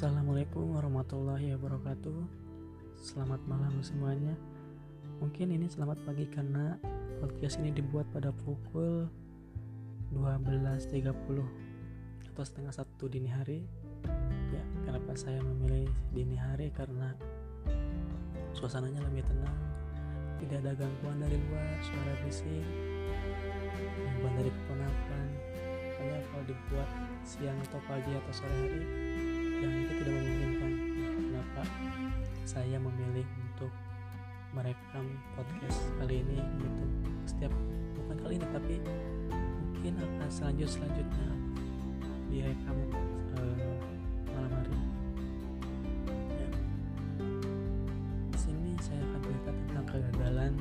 Assalamualaikum warahmatullahi wabarakatuh. Selamat malam semuanya. Mungkin ini selamat pagi karena podcast ini dibuat pada pukul 12.30 Atau setengah satu dini hari. Ya kenapa saya memilih dini hari? Karena Suasananya lebih tenang Tidak ada gangguan dari luar Suara bising Gangguan dari keponakan. Hanya kalau dibuat siang atau pagi atau sore hari yang itu tidak memungkinkan kenapa saya memilih untuk merekam podcast kali ini gitu. Setiap bukan kali ini tapi mungkin akan selanjut selanjutnya direkam uh, malam hari. Ya. di sini saya akan cerita tentang kegagalan.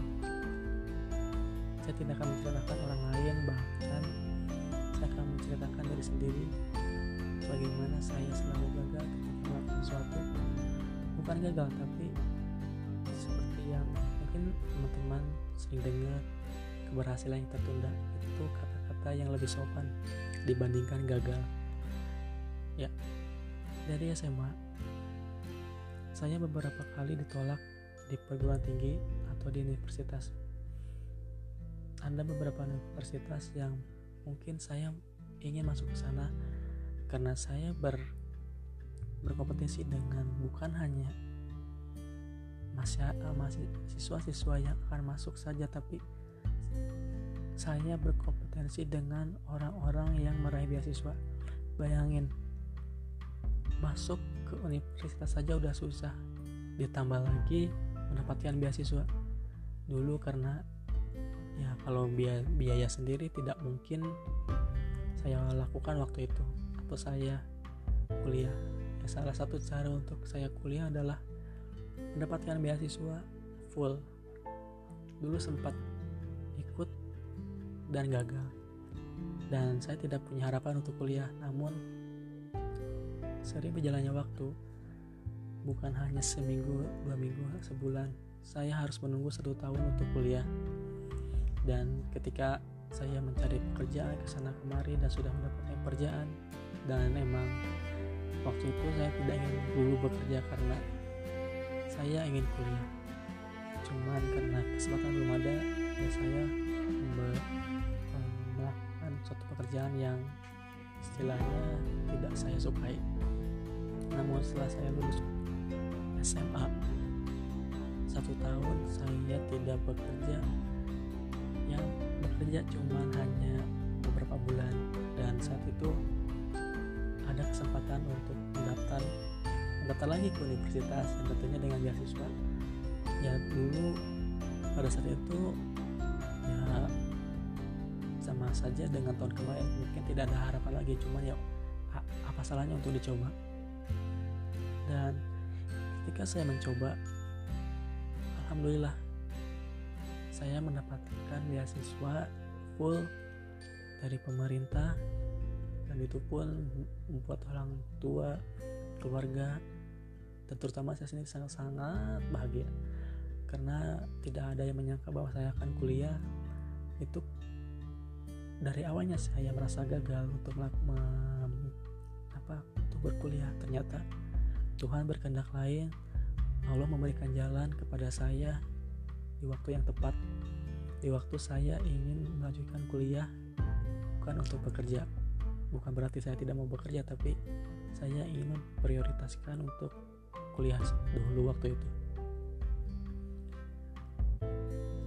Saya tidak akan menceritakan orang lain bahkan saya akan menceritakan diri sendiri bagaimana saya selalu gagal ketika melakukan sesuatu. Bukan gagal tapi seperti yang mungkin teman-teman sering dengar keberhasilan yang tertunda itu kata-kata yang lebih sopan dibandingkan gagal. Ya dari SMA saya beberapa kali ditolak di perguruan tinggi atau di universitas. Ada beberapa universitas yang mungkin saya ingin masuk ke sana karena saya ber berkompetisi dengan bukan hanya masih masih siswa-siswa yang akan masuk saja tapi saya berkompetensi dengan orang-orang yang meraih beasiswa. Bayangin masuk ke universitas saja udah susah ditambah lagi mendapatkan beasiswa. Dulu karena ya kalau biaya, biaya sendiri tidak mungkin saya lakukan waktu itu atau saya kuliah. Ya, salah satu cara untuk saya kuliah adalah mendapatkan beasiswa full. Dulu sempat ikut dan gagal. Dan saya tidak punya harapan untuk kuliah namun sering berjalannya waktu bukan hanya seminggu dua minggu sebulan. Saya harus menunggu satu tahun untuk kuliah. Dan ketika saya mencari pekerjaan ke sana kemari dan sudah mendapatkan pekerjaan. Dan emang waktu itu saya tidak ingin dulu bekerja karena saya ingin kuliah. Cuman karena kesempatan belum ada ya saya melakukan suatu pekerjaan yang istilahnya tidak saya sukai. Namun setelah saya lulus SMA satu tahun saya tidak bekerja bekerja cuman hanya beberapa bulan. Dan saat itu ada kesempatan untuk mendaftar mendaftar lagi ke universitas dan tentunya dengan beasiswa. Ya dulu pada saat itu ya sama saja dengan tahun kemarin mungkin tidak ada harapan lagi cuman ya apa salahnya untuk dicoba? Dan ketika saya mencoba alhamdulillah saya mendapatkan beasiswa full dari pemerintah dan itu pun membuat orang tua keluarga dan terutama saya sendiri sangat-sangat bahagia. Karena tidak ada yang menyangka bahwa saya akan kuliah. Itu dari awalnya saya merasa gagal untuk melakukan apa untuk berkuliah. Ternyata Tuhan berkehendak lain. Allah memberikan jalan kepada saya di waktu yang tepat. Di waktu saya ingin melanjutkan kuliah bukan untuk bekerja. Bukan berarti saya tidak mau bekerja tapi saya ingin memprioritaskan untuk kuliah dulu waktu itu.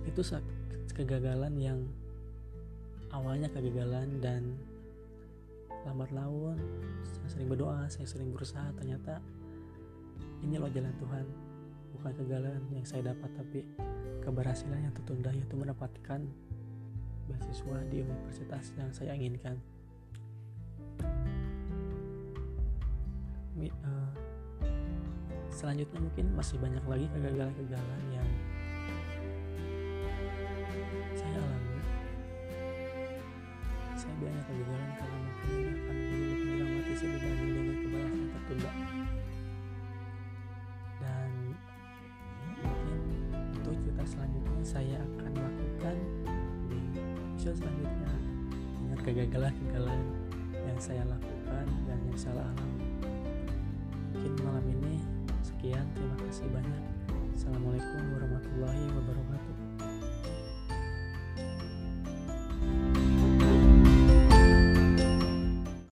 Itu kegagalan yang awalnya kegagalan dan lambat laun saya sering berdoa saya sering berusaha. Ternyata ini loh jalan Tuhan bukan kegagalan yang saya dapat tapi keberhasilan yang tertunda yaitu mendapatkan beasiswa di universitas yang saya inginkan. Uh, selanjutnya mungkin masih banyak lagi kegagalan-kegagalan yang saya alami. Saya bilangnya kegagalan karena mungkin ini akan episode selanjutnya. Dengan kegagalan-kegagalan yang saya lakukan dan yang saya alami. mungkin malam ini sekian. Terima kasih banyak. Assalamualaikum warahmatullahi wabarakatuh